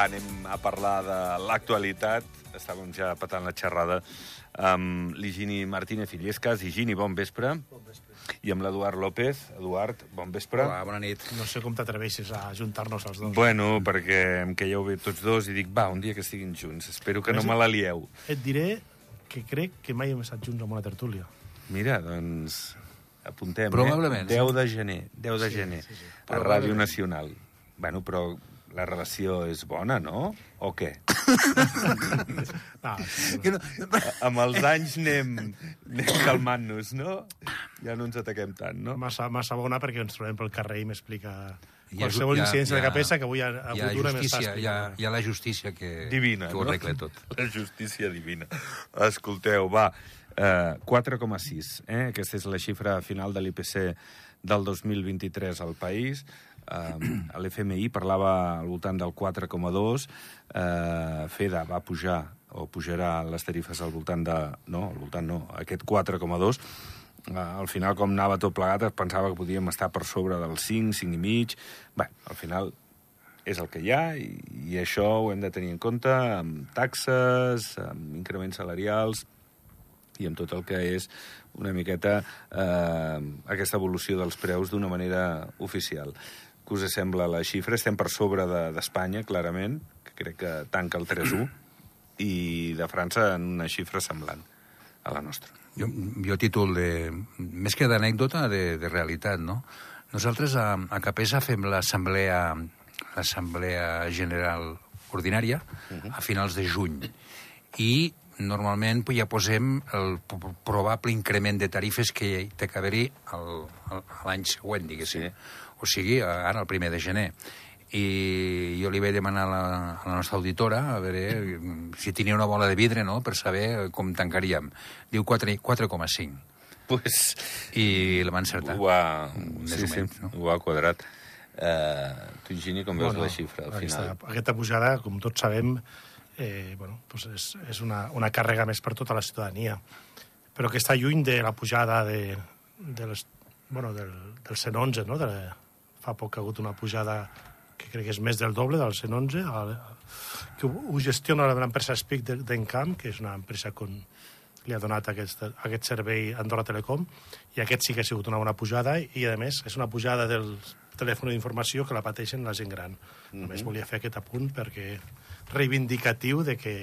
Va, anem a parlar de l'actualitat. Estàvem ja patant la xerrada amb l'Higini Martínez Illescas. Higini, bon vespre. Bon vespre. I amb l'Eduard López. Eduard, bon vespre. Hola, bona nit. No sé com t'atreveixes a juntar-nos els dos. Bueno, perquè em queieu bé tots dos i dic, va, un dia que estiguin junts. Espero que no me l'alieu. Et diré que crec que mai hem estat junts en una tertúlia. Mira, doncs apuntem, Probablement, eh? 10 sí. de gener, 10 de Sí, gener, sí, sí. a Ràdio Nacional. Bueno, però la relació és bona, no? O què? Ah, Que no, Amb els anys anem, anem calmant-nos, no? Ja no ens ataquem tant, no? massa, massa bona perquè ens trobem pel carrer i m'explica Hi ha qualsevol hi ha- incidència hi de ha- capesa que avui a, a hi ha futura m'està justícia, hi ha, hi ha la justícia que, Divina, que ho no? arregla tot. La justícia divina. Escolteu, va, eh, 4,6. Eh? Aquesta és la xifra final de l'IPC del 2023 al país. Eh, L'FMI parlava al voltant del 4,2. Eh, FEDA va pujar o pujarà les tarifes al voltant de... No, al voltant no, aquest 4,2. Uh, al final, com anava tot plegat, es pensava que podíem estar per sobre del 5, 5 i mig... Bé, al final és el que hi ha i, i això ho hem de tenir en compte amb taxes, amb increments salarials i amb tot el que és una miqueta eh, aquesta evolució dels preus d'una manera oficial. Què us sembla la xifra? Estem per sobre de- d'Espanya, de, clarament, que crec que tanca el 3-1, i de França en una xifra semblant a la nostra. Jo, jo títol de... Més que d'anècdota, de, de realitat, no? Nosaltres a, a Capesa fem l'assemblea l'assemblea general ordinària a finals de juny i normalment ja posem el probable increment de tarifes que hi té que haver-hi al- al- a l'any següent, diguéssim. Sí. O sigui, ara, el primer de gener. I jo li vaig demanar a la, a la nostra auditora a veure si tenia una bola de vidre, no?, per saber com tancaríem. Diu 4 4,5. Pues, I la va encertar. ho ha, sí, sí, no? ho ha quadrat. Uh, tu, Gini, com veus la xifra al aquesta, final? aquesta pujada, com tots sabem, eh, bueno, doncs és, és una, una càrrega més per tota la ciutadania, però que està lluny de la pujada de, de les, bueno, del, del 111, no? De, fa poc ha hagut una pujada que crec que és més del doble del 111, el, que ho, ho gestiona l'empresa Speak de- d'Encamp, que és una empresa con, li ha donat aquest, aquest servei Andorra Telecom, i aquest sí que ha sigut una bona pujada, i a més és una pujada del telèfon d'informació que la pateixen la gent gran. Només volia fer aquest apunt perquè reivindicatiu de que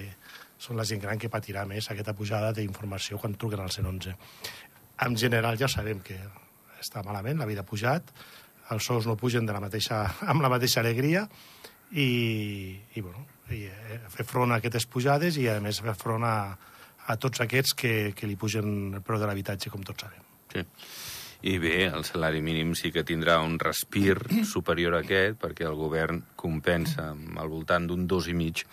són la gent gran que patirà més aquesta pujada d'informació quan truquen al 111. En general ja sabem que està malament, la vida ha pujat, els sous no pugen de la mateixa, amb la mateixa alegria i, i, bueno, i eh, fer front a aquestes pujades i a més fer front a, a tots aquests que, que li pugen el preu de l'habitatge, com tots sabem. Sí. I bé, el salari mínim sí que tindrà un respir superior a aquest, perquè el govern compensa al voltant d'un dos i mig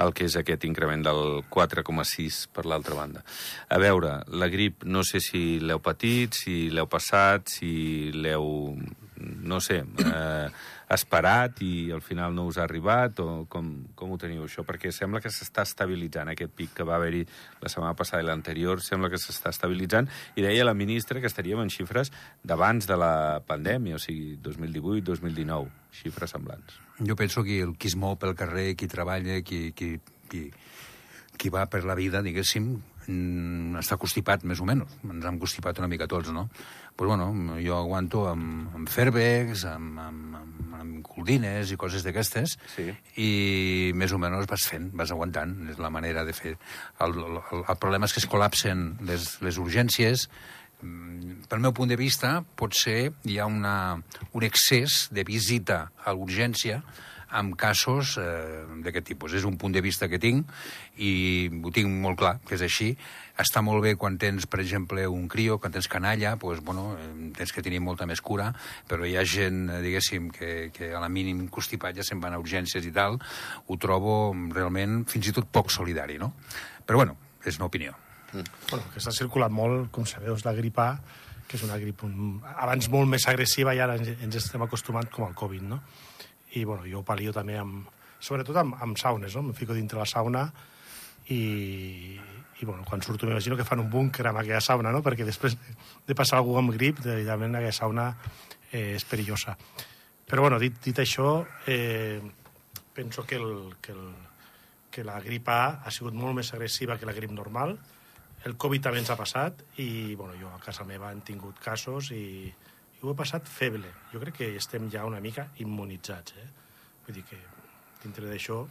el que és aquest increment del 4,6 per l'altra banda. A veure, la grip no sé si l'heu patit, si l'heu passat, si l'heu, no sé, eh, esperat i al final no us ha arribat, o com, com ho teniu això? Perquè sembla que s'està estabilitzant aquest pic que va haver-hi la setmana passada i l'anterior, sembla que s'està estabilitzant, i deia la ministra que estaríem en xifres d'abans de la pandèmia, o sigui, 2018-2019, xifres semblants. Jo penso que el qui es mou pel carrer, qui treballa, qui, qui, qui, qui va per la vida, diguéssim, mm, està constipat, més o menys. Ens hem constipat una mica tots, no? Pues bueno, jo aguanto amb, amb Fairbex, amb, amb, amb, amb coldines i coses d'aquestes, Sí. i més o menys vas fent, vas aguantant, és la manera de fer. El, el, el problema és que es col·lapsen les, les urgències, Mm, pel meu punt de vista, potser hi ha una, un excés de visita a l'urgència amb casos eh, d'aquest tipus. És un punt de vista que tinc i ho tinc molt clar, que és així. Està molt bé quan tens, per exemple, un crio, quan tens canalla, doncs, bueno, tens que tenir molta més cura, però hi ha gent, eh, diguéssim, que, que a la mínim constipat ja se'n van a urgències i tal, ho trobo realment fins i tot poc solidari, no? Però, bueno, és una opinió. Bueno, que s'ha circulat molt, com sabeu, és la grip A, que és una grip un, abans molt més agressiva i ara ens, ens estem acostumant com al Covid, no? I, bueno, jo palio també amb... Sobretot amb, amb saunes, no? Em fico dintre la sauna i, i bueno, quan surto m'imagino que fan un búnquer amb aquella sauna, no? Perquè després de passar algú amb grip, evidentment aquella sauna eh, és perillosa. Però, bueno, dit, dit això, eh, penso que, el, que, el, que la grip A ha sigut molt més agressiva que la grip normal. El Covid també ens ha passat i bueno, jo a casa meva hem tingut casos i, i ho he passat feble. Jo crec que estem ja una mica immunitzats. Eh? Vull dir que dintre d'això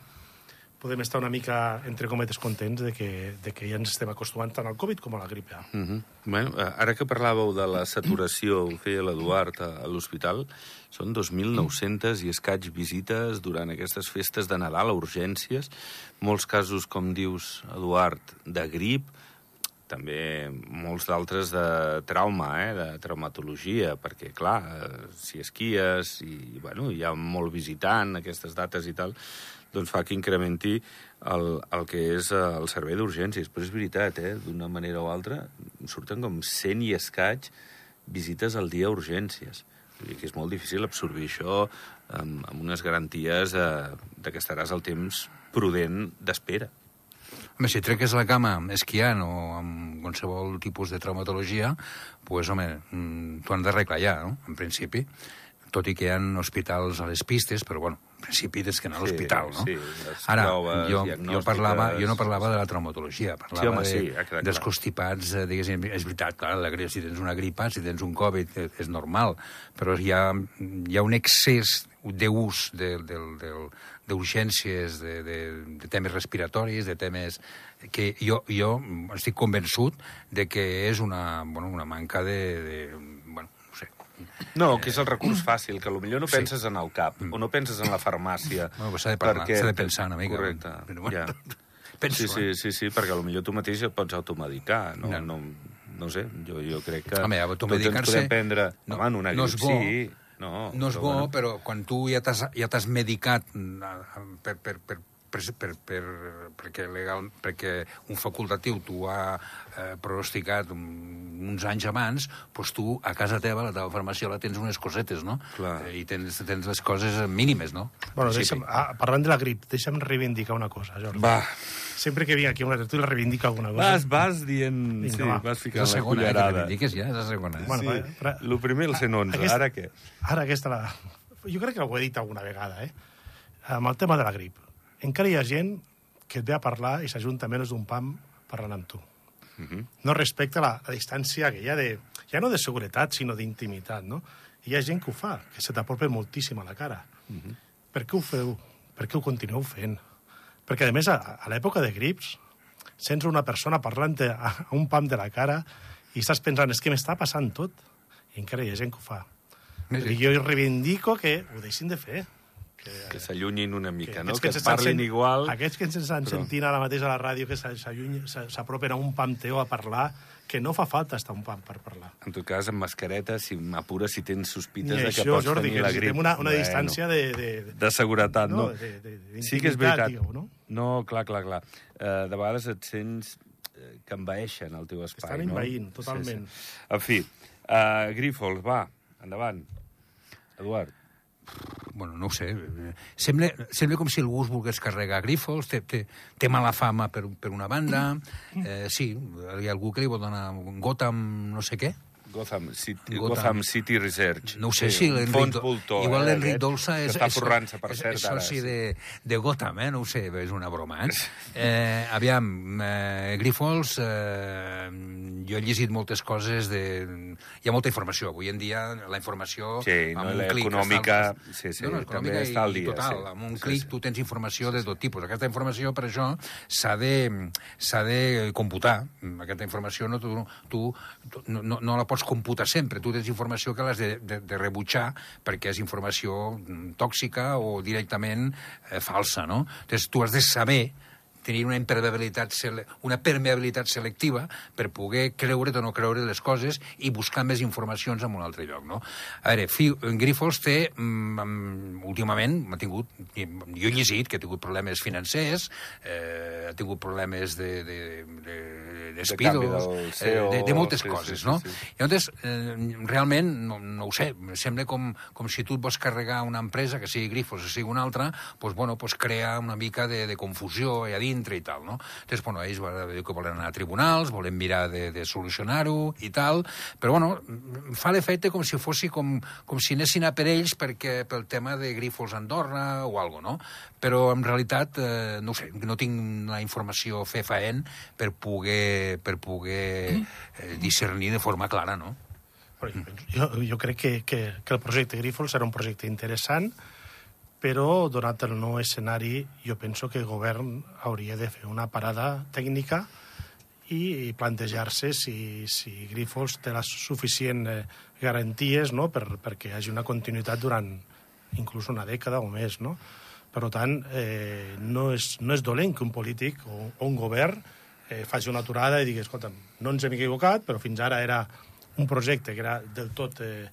podem estar una mica, entre cometes, contents de que, de que ja ens estem acostumant tant al Covid com a la grip A. Mm -hmm. bueno, eh, ara que parlàveu de la saturació, ho feia l'Eduard a, a l'hospital, són 2.900 i escaig visites durant aquestes festes de Nadal a urgències, molts casos, com dius, Eduard, de grip, també molts d'altres de trauma, eh, de traumatologia, perquè, clar, eh, si esquies i, bueno, hi ha molt visitant aquestes dates i tal, doncs fa que incrementi el, el que és eh, el servei d'urgències. Però és veritat, eh? d'una manera o altra, surten com 100 i escaig visites al dia a urgències. Vull dir que és molt difícil absorbir això amb, amb unes garanties eh, de que estaràs el temps prudent d'espera. Home, si treques la cama esquiant o amb qualsevol tipus de traumatologia, doncs, pues, home, mm, t'ho han d'arreglar ja, no?, en principi tot i que hi ha hospitals a les pistes, però bueno, en principi tens que anar a l'hospital, no? Sí, Ara, jo, jo, parlava, jo no parlava de la traumatologia, parlava sí, home, de, sí, dels constipats, eh, diguéssim, és veritat, clar, la, si tens una gripa, si tens un Covid, eh, és normal, però hi ha, hi ha un excés d'ús de, de, de, d'urgències, de, de, de temes respiratoris, de temes que jo, jo estic convençut de que és una, bueno, una manca de, de no, que és el recurs fàcil, que potser no penses sí. en el CAP, o no penses en la farmàcia. Bueno, s'ha de, parlar, perquè... de pensar una mica. Correcte, però, bueno, ja. Penso, sí, sí, eh? sí, sí, perquè potser tu mateix et pots automedicar, no? no. no no sé, jo, jo crec que Home, tots ens podem prendre... No, Home, en una no grip, bo, sí, no, no és bo, bueno. però quan tu ja t'has ja medicat mm, per, per, per per, per, per, perquè, legal, perquè un facultatiu t'ho ha eh, pronosticat uns anys abans, doncs tu a casa teva, a la teva farmàcia, la tens unes cosetes, no? Clar. Eh, I tens, tens les coses mínimes, no? Bueno, deixa'm, ah, parlant de la grip, deixa'm reivindicar una cosa, Jordi. Va. Sempre que vinc aquí a una tertúlia reivindica alguna cosa. Vas, vas dient... Vinga, sí, va. vas ficant la, segona, la cullerada. Eh, que ja, és la segona. Bueno, sí. Va, però... Lo primer el 111, aquesta, ara què? Ara aquesta la... Jo crec que ho he dit alguna vegada, eh? Amb el tema de la grip encara hi ha gent que et ve a parlar i s'ajunta menys d'un pam parlant amb tu. Uh -huh. No respecta la, la distància que hi ha de, ja no de seguretat, sinó d'intimitat, no? I hi ha gent que ho fa, que se t'apropa moltíssim a la cara. Uh -huh. Per què ho feu? Per què ho continueu fent? Perquè, a més, a, a l'època de grips, sents una persona parlant a, a un pam de la cara i estàs pensant, és que m'està passant tot. I encara hi ha gent que ho fa. Jo reivindico que ho deixin de fer que, que s'allunyin una mica, que, no? Que, que es parlin sent, igual... Aquests que ens estan però... sentint ara mateix a la ràdio que s'apropen a un pam teu a parlar, que no fa falta estar un pam per parlar. En tot cas, amb mascareta, si m'apures, si tens sospites de que això, pots Jordi, tenir la grip. una, una bueno, distància de, de, de... De seguretat, no? no? De, de, de sí que és veritat. Digueu, no? no, clar, clar, clar. Uh, de vegades et sents eh, que envaeixen el teu espai, Estan no? envaint, totalment. Sí, sí. En fi, uh, Grífols, va, endavant. Eduard bueno, no ho sé, sembla, sembla com si algú es volgués carregar Grifols, té, té, té mala fama per, per una banda, eh, sí, hi ha algú que li vol donar Gotham no sé què, Gotham City, Gotham. Gotham City Research. No ho sé sí, si l'Enric... Voltor, Igual eh, l'Enric Dolça és... està forrant-se, per és, cert, és soci de, de Gotham, eh? No ho sé, és una broma, eh? eh aviam, eh, Grifols, eh, jo he llegit moltes coses de... Hi ha molta informació. Avui en dia la informació... Sí, no, l'econòmica... Sí, sí, no, no, també està al dia. Total, sí. amb un sí, clic sí. tu tens informació de tot tipus. Aquesta informació, per això, s'ha de, de computar. Aquesta informació no, tu, tu no, no, no la pots computar sempre tu tens informació que l'has de, de, de rebutjar perquè és informació mm, tòxica o directament eh, falsa, no? Entonces, tu has de saber tenir una impermeabilitat, una permeabilitat selectiva per poder creure o no creure les coses i buscar més informacions en un altre lloc, no? A veure, Grifols té, mm, últimament, ha tingut, jo he llegit que ha tingut problemes financers, eh, ha tingut problemes de, de, de, despidos, del eh, CEO, de, de moltes sí, sí, coses, sí, no? sí. I llavors, eh, realment, no, no ho sé, sembla com, com si tu et vols carregar una empresa, que sigui Grifos o sigui una altra, pues, bueno, pues, crea una mica de, de confusió allà dintre i tal, no? Llavors, bueno, ells van dir que volen anar a tribunals, volen mirar de, de solucionar-ho i tal, però, bueno, fa l'efecte com si fossi com, com si anessin a per ells perquè, pel tema de Grifos Andorra o algo, no? Però, en realitat, eh, no sé, no tinc la informació fefaent per poder, per poder eh, discernir de forma clara, no? Però jo, jo, crec que, que, que el projecte Grífols serà un projecte interessant, però, donat el nou escenari, jo penso que el govern hauria de fer una parada tècnica i, plantejar-se si, si Grífols té les suficient eh, garanties no? per, perquè hi hagi una continuïtat durant inclús una dècada o més. No? Per tant, eh, no, és, no és dolent que un polític o, o un govern eh, faci una aturada i digui, escolta, no ens hem equivocat, però fins ara era un projecte que era del tot eh,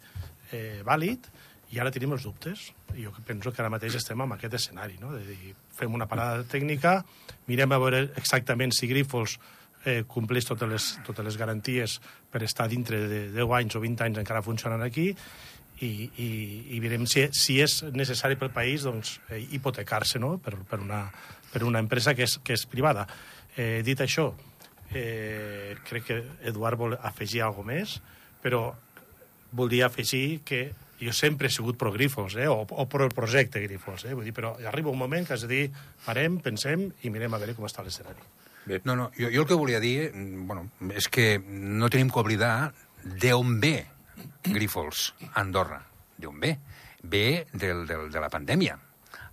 eh, vàlid i ara tenim els dubtes. Jo penso que ara mateix estem en aquest escenari, no? de dir, fem una parada tècnica, mirem a veure exactament si Grífols eh, compleix totes les, totes les garanties per estar dintre de 10 anys o 20 anys encara funcionant aquí i, i, i veurem si, si és necessari pel país doncs, eh, hipotecar-se no? per, per, una, per una empresa que és, que és privada. Eh, dit això, eh, crec que Eduard vol afegir alguna més, però voldria afegir que jo sempre he sigut pro Grifos, eh? o, o pro el projecte Grifos, eh? Vull dir, però arriba un moment que has de dir, parem, pensem i mirem a veure com està l'escenari. No, no, jo, jo el que volia dir, mm, bueno, és que no tenim que oblidar d'on ve Grífols, Andorra. D'on ve? Ve del, del, de la pandèmia.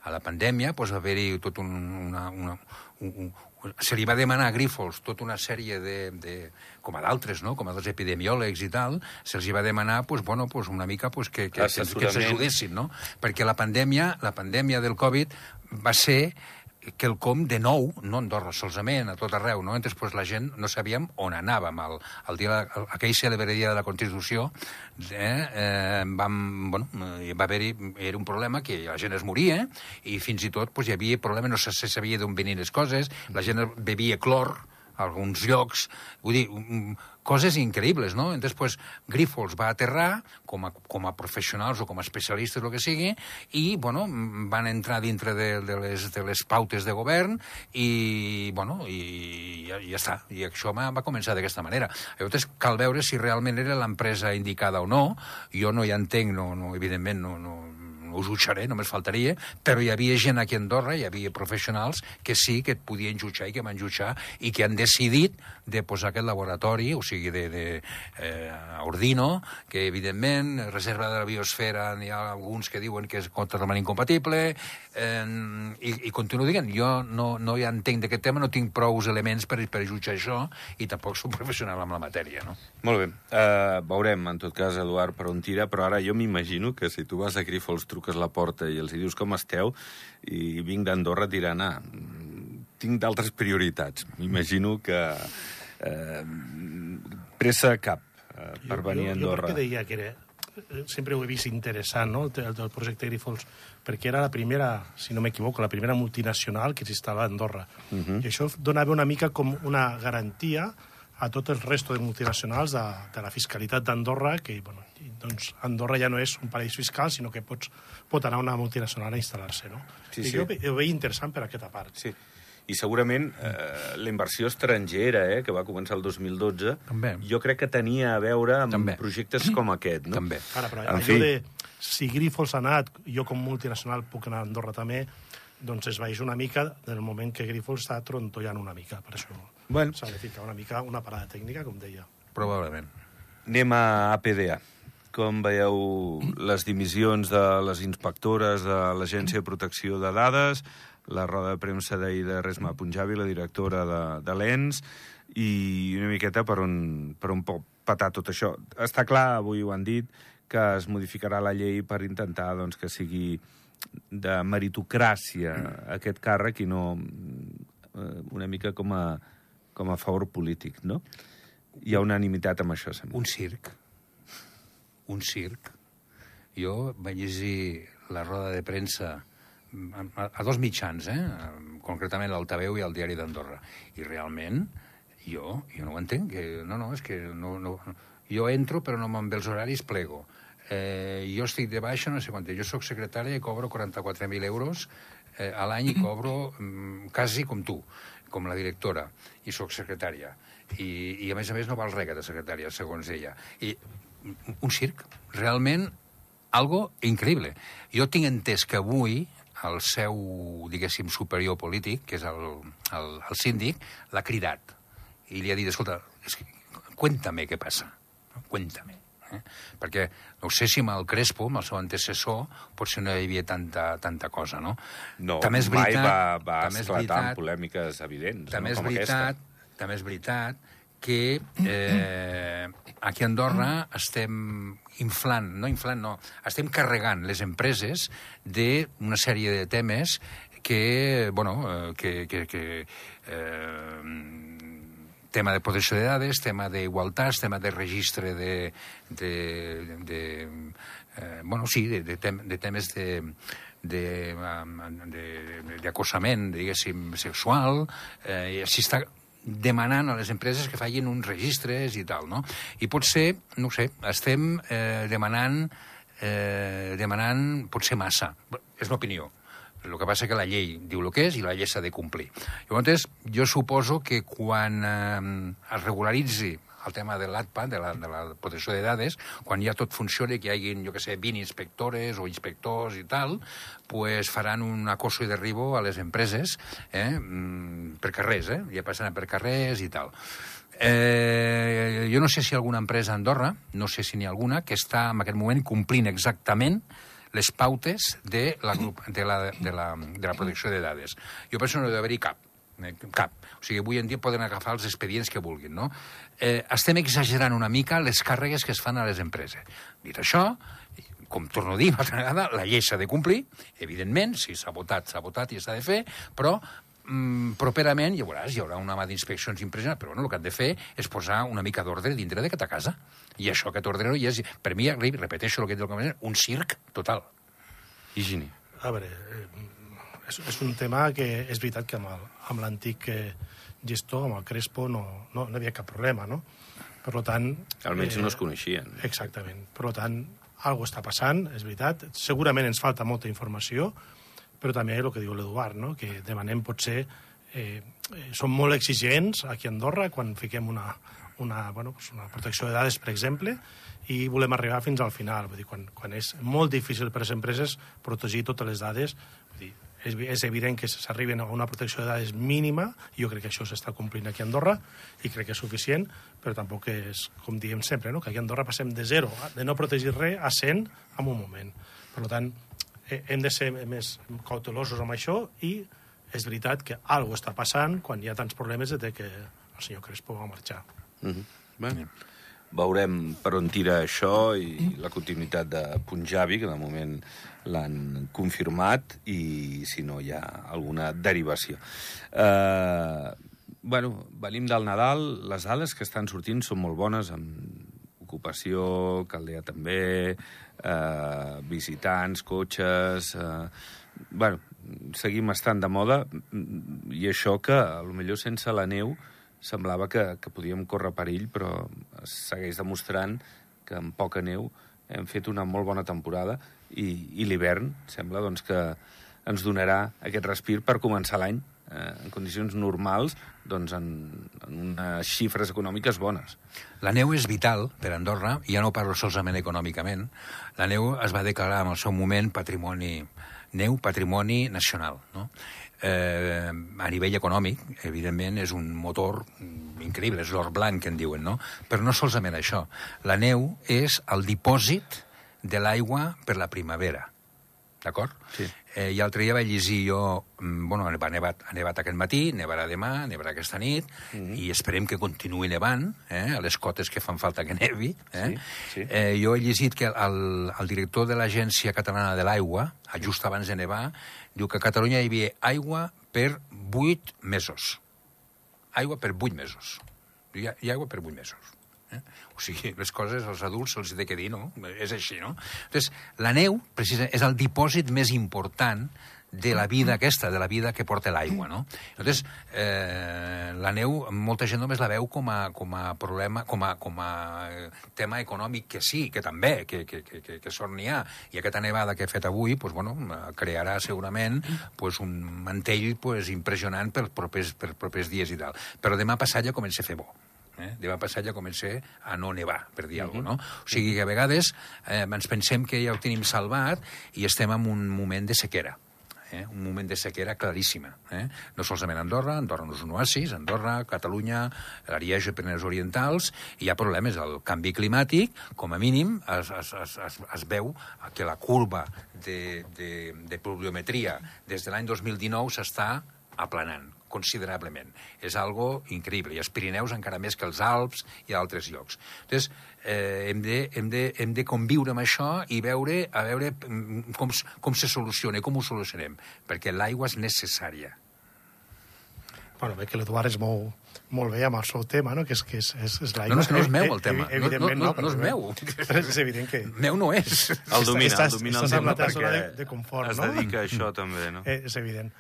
A la pandèmia pues, va haver-hi tot un, una, una, un, un, se li va demanar a Grífols tota una sèrie de, de com a d'altres, no? com a dels epidemiòlegs i tal, se'ls va demanar pues, bueno, pues, una mica pues, que, que, que, que ajudessin, no? Perquè la pandèmia, la pandèmia del Covid va ser que el com de nou, no Andorra solament, a tot arreu, no? Entonces, pues, la gent no sabíem on anàvem. El, el dia, el, aquell cèlebre dia de la Constitució eh, eh, vam, bueno, va haver-hi era un problema que la gent es moria i fins i tot pues, hi havia problema, no se, sabia d'on venien les coses, la gent bevia clor, a alguns llocs, vull dir, coses increïbles, no? Entonces, pues, Grífols va aterrar com a, com a professionals o com a especialistes, el que sigui, i, bueno, van entrar dintre de, de, les, de les pautes de govern i, bueno, i ja, ja està. I això va, va començar d'aquesta manera. Llavors, cal veure si realment era l'empresa indicada o no. Jo no hi entenc, no, no, evidentment, no, no us jutjaré, només faltaria, però hi havia gent aquí a Andorra, hi havia professionals que sí que et podien jutjar i que van jutjar i que han decidit de posar aquest laboratori, o sigui, de, de eh, Ordino, que evidentment, reserva de la biosfera, n'hi ha alguns que diuen que és totalment incompatible, eh, i, i continuo dient, jo no, no hi entenc d'aquest tema, no tinc prous elements per, per jutjar això, i tampoc soc professional amb la matèria, no? Molt bé. Uh, veurem, en tot cas, Eduard, per on tira, però ara jo m'imagino que si tu vas a Grífols, truques la porta i els hi dius com esteu, i vinc d'Andorra, et diran, ah, tinc d'altres prioritats. M'imagino que eh, pressa cap eh, per venir a jo, jo Andorra. per què deia que era, eh, sempre ho he vist interessant, no?, el, el, projecte Grífols, perquè era la primera, si no m'equivoco, la primera multinacional que s'instal·la a Andorra. Uh -huh. I això donava una mica com una garantia a tot el resto de multinacionals de, de la fiscalitat d'Andorra, que bueno, doncs, Andorra ja no és un paraís fiscal, sinó que pots, pot anar una multinacional a instal·lar-se. No? Sí, I sí. jo ho veia interessant per aquesta part. Sí. I segurament eh, la inversió estrangera, eh, que va començar el 2012, També. jo crec que tenia a veure amb També. projectes com aquest, no? També. Ara, però En fi. de si Grífols ha anat, jo com multinacional puc anar a Andorra també, doncs es vaix una mica del moment que Grífols està trontollant una mica. Per això Bueno. s'ha de ficar una mica una parada tècnica, com deia. Probablement. Anem a APDA. Com veieu les dimissions de les inspectores de l'Agència de Protecció de Dades, la roda de premsa d'ahir de Resma Punjabi, la directora de, de l'ENS, i una miqueta per on, per on pot patar tot això. Està clar, avui ho han dit, que es modificarà la llei per intentar doncs, que sigui de meritocràcia aquest càrrec i no eh, una mica com a, com a favor polític, no? Hi ha unanimitat amb això, sembla. Un circ. Un circ. Jo vaig llegir la roda de premsa a, a, a dos mitjans, eh? concretament l'Altaveu i el Diari d'Andorra. I realment Jo, jo no ho entenc, que no, no, és que no, no, jo entro però no me'n ve els horaris, plego. Eh, jo estic de baixa, no sé quant, jo sóc secretària i cobro 44.000 euros eh, a l'any i cobro mm, quasi com tu, com la directora, i sóc secretària. I, I a més a més no val res de secretària, segons ella. I un circ, realment algo increïble. Jo tinc entès que avui el seu, diguéssim, superior polític, que és el, el, el síndic, l'ha cridat. I li ha dit, escolta, és que, cuéntame què passa. Cuéntame. Eh? Perquè no sé si amb el Crespo, amb el seu antecessor, potser no hi havia tanta, tanta cosa, no? No, també és mai veritat, va, va també és esclatar veritat, polèmiques evidents, també no? és com veritat, aquesta. també és veritat que eh, aquí a Andorra estem inflant, no inflant, no, estem carregant les empreses d'una sèrie de temes que, bueno, eh, que, que, que eh, tema de protecció de dades, tema d'igualtats, tema de registre de... de, de eh, bueno, sí, de, de, tem, de temes de d'acosament, diguéssim, sexual, eh, i així està demanant a les empreses que facin uns registres i tal, no? I potser, no sé, estem eh, demanant, eh, demanant potser massa. És l'opinió. El que passa que la llei diu el que és i la llei s'ha de complir. Llavors, jo suposo que quan eh, es regularitzi el tema de l'ATPA, de la, de la protecció de dades, quan ja tot funcioni, que hi hagin, jo que sé, 20 inspectores o inspectors i tal, pues faran un acoso i derribo a les empreses eh, mm, per carrers, eh? ja passaran per carrers i tal. Eh, jo no sé si alguna empresa a Andorra, no sé si n'hi ha alguna, que està en aquest moment complint exactament les pautes de la, de la, de la, de la protecció de dades. Jo penso que no deu haver-hi cap. Eh, cap. O sigui, avui en dia poden agafar els expedients que vulguin, no? Eh, estem exagerant una mica les càrregues que es fan a les empreses. Dit això, com torno a dir una altra vegada, la llei s'ha de complir, evidentment, si s'ha votat, s'ha votat i s'ha de fer, però mm, properament, ja veuràs, hi haurà una mà d'inspeccions impressionant, però bueno, el que han de fer és posar una mica d'ordre dintre de cada casa. I això, aquest ordre no hi és, per mi, repeteixo el que he dit un circ total. Higini. A veure, eh, és, és un tema que és veritat que amb el- amb l'antic eh, gestor, amb el Crespo, no, no, no hi havia cap problema, no? Per tant... Almenys no es coneixien. Exactament. Per tant, alguna està passant, és veritat. Segurament ens falta molta informació, però també el que diu l'Eduard, no? que demanem potser... Eh, eh, som molt exigents aquí a Andorra quan fiquem una, una, bueno, pues una protecció de dades, per exemple, i volem arribar fins al final. Vull dir, quan, quan és molt difícil per les empreses protegir totes les dades, vull dir, és, és evident que s'arriben a una protecció de dades mínima, jo crec que això s'està complint aquí a Andorra, i crec que és suficient, però tampoc és, com diem sempre, no? que aquí a Andorra passem de zero, de no protegir res, a 100 en un moment. Per tant, hem de ser més cautelosos amb això i és veritat que alguna està passant quan hi ha tants problemes de que el senyor Crespo va marxar. Mm -hmm. bueno, veurem per on tira això i la continuïtat de Punjabi, que de moment l'han confirmat, i si no hi ha alguna derivació. Eh, bueno, venim del Nadal, les dades que estan sortint són molt bones, amb ocupació, Caldea també, eh, visitants, cotxes... Eh, bueno, seguim estant de moda, i això que, a lo millor sense la neu, semblava que, que podíem córrer perill, però segueix demostrant que amb poca neu hem fet una molt bona temporada i, i l'hivern sembla doncs, que ens donarà aquest respir per començar l'any en condicions normals doncs, en, en unes xifres econòmiques bones. La neu és vital per a Andorra, i ja no parlo solament econòmicament. La neu es va declarar en el seu moment patrimoni neu patrimoni nacional. No? Eh, a nivell econòmic, evidentment, és un motor increïble, és l'or blanc que en diuen, no? Però no solament això. La neu és el dipòsit de l'aigua per la primavera. D'acord? Sí. Eh, I l'altre dia vaig llegir jo... mm, Bueno, ha nevat, ha nevat aquest matí, nevarà demà, nevarà aquesta nit, mm -hmm. i esperem que continuï nevant, eh, a les cotes que fan falta que nevi. Eh? Sí, sí. Eh, jo he llegit que el, el director de l'Agència Catalana de l'Aigua, just abans de nevar, diu que a Catalunya hi havia aigua per 8 mesos. Aigua per 8 mesos. Hi ha, hi ha aigua per 8 mesos. Eh? O sigui, les coses als adults se'ls té que dir, no? És així, no? Entonces, la neu, precisament, és el dipòsit més important de la vida aquesta, de la vida que porta l'aigua, no? Llavors, eh, la neu, molta gent només la veu com a, com a problema, com a, com a tema econòmic, que sí, que també, que, que, que, que, sort n'hi ha. I aquesta nevada que he fet avui, pues, bueno, crearà segurament pues, un mantell pues, impressionant per propers, per propers dies i tal. Però demà passat ja comença a fer bo. Eh? Demà passat ja comença a no nevar, per dir alguna cosa, no? O sigui que a vegades eh, ens pensem que ja ho tenim salvat i estem en un moment de sequera eh? un moment de sequera claríssima. Eh? No solament Andorra, Andorra no és un oasis, Andorra, Catalunya, l'Ariège, Pirineus Orientals, hi ha problemes. El canvi climàtic, com a mínim, es, es, es, es, es veu que la curva de, de, de pluviometria des de l'any 2019 s'està aplanant considerablement. És algo increïble. I els Pirineus encara més que els Alps i altres llocs. Entonces, eh, hem, de, hem, de, hem de conviure amb això i veure, a veure mm, com, com se soluciona, com ho solucionem, perquè l'aigua és necessària. Bueno, bé que l'Eduard és molt, molt bé amb el seu tema, no? que és, que és, és, és l'aigua. No, no, és que no és meu, el tema. Evi- Evidentment, no, no, no, no, no és meu. És evident que... Meu no és. El domina, Estàs- el domina el estàs tema perquè de- de confort, es no? dedica a això també, no? Eh, és evident.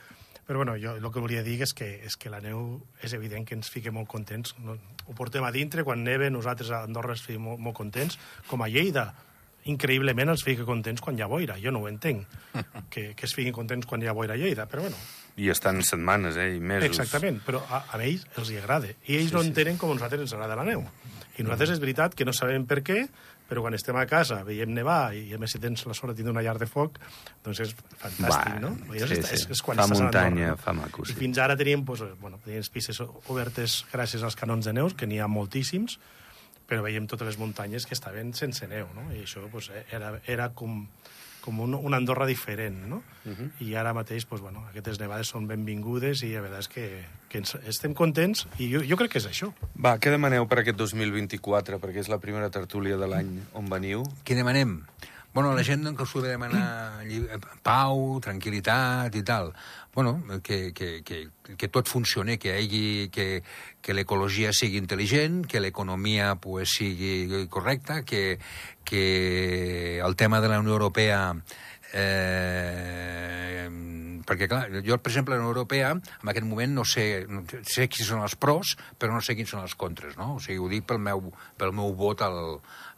Però bueno, jo el que volia dir és que, és que la neu és evident que ens fica molt contents. No? Ho portem a dintre, quan neve nosaltres a Andorra es fiquem molt, molt contents, com a Lleida increïblement els fica contents quan hi ha boira. Jo no ho entenc, que, que es fiquin contents quan hi ha boira a Lleida, però bueno, I estan setmanes, eh, i mesos. Exactament, però a, a ells els hi agrada. I ells sí, no entenen com a nosaltres ens agrada la neu. I nosaltres és veritat que no sabem per què, però quan estem a casa, veiem nevar, i a més si tens la sort de tindre una llar de foc, doncs és fantàstic, Va, no? sí, és, sí. és, és quan Fa muntanya, fa maco, sí. I fins ara teníem, doncs, bueno, teníem pistes obertes gràcies als canons de neus, que n'hi ha moltíssims, però veiem totes les muntanyes que estaven sense neu, no? I això doncs, era, era com, com un, una Andorra diferent, no? Uh. -huh. I ara mateix, doncs, bueno, aquestes nevades són benvingudes i la veritat és que, que ens, estem contents i jo, jo crec que és això. Va, què demaneu per aquest 2024, perquè és la primera tertúlia de l'any on veniu? Què demanem? Bueno, la gent que us demanar lli- pau, tranquil·litat i tal. Bueno, que, que, que, que tot funcioni, que, hagi, que, que l'ecologia sigui intel·ligent, que l'economia pues, sigui correcta, que, que el tema de la Unió Europea Eh, perquè, clar, jo, per exemple, a la Unió Europea, en aquest moment no sé, no sé quins són els pros, però no sé quins són els contres, no? O sigui, ho dic pel meu, pel meu vot al,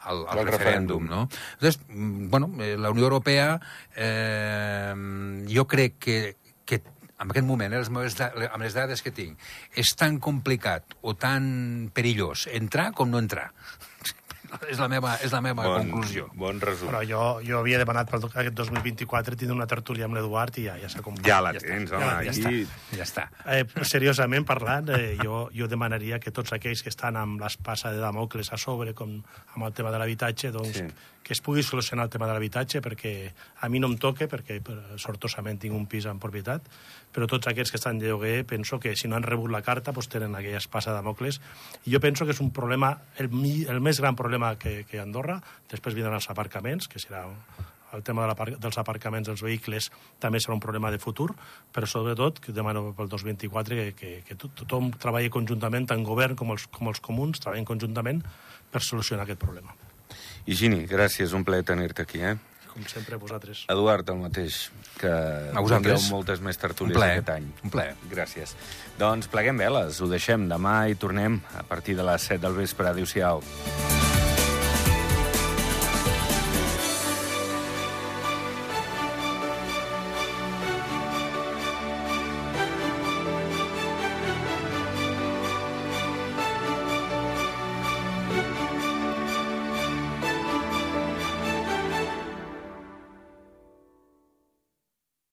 al, al referèndum, referèndum. no? Entonces, mm, bueno, eh, la Unió Europea, eh, jo crec que en aquest moment, eh, les meves da amb les dades que tinc, és tan complicat o tan perillós entrar com no entrar. és la meva, és la meva bon, conclusió. Bon resum. Però jo, jo havia demanat per aquest 2024 tindre una tertúlia amb l'Eduard i ja, ja s'ha complit. Ja la Ja està, tens, ja home, la- ja aquí... Ja està. Eh, seriosament parlant, eh, jo, jo demanaria que tots aquells que estan amb l'espasa de Damocles a sobre, com amb el tema de l'habitatge, doncs, Sí. Que es pugui solucionar el tema de l'habitatge, perquè a mi no em toca, perquè per, sortosament tinc un pis en propietat, però tots aquells que estan de lloguer penso que si no han rebut la carta doncs tenen aquella espasa de Damocles. I jo penso que és un problema, el, el més gran problema que, que Andorra, després vindran els aparcaments, que serà el tema de l'apar- dels aparcaments dels vehicles també serà un problema de futur, però sobretot que demano pel 2024 que, que, que to- tothom treballi conjuntament, tant govern com els, com els comuns, treballin conjuntament per solucionar aquest problema. Higini, gràcies, un plaer tenir-te aquí, eh? Com sempre, vosaltres. Eduard, el mateix, que A vosaltres. tingueu moltes més tertúlies aquest any. un plaer. Gràcies. Doncs pleguem veles, ho deixem demà i tornem a partir de les 7 del vespre. Adéu-siau.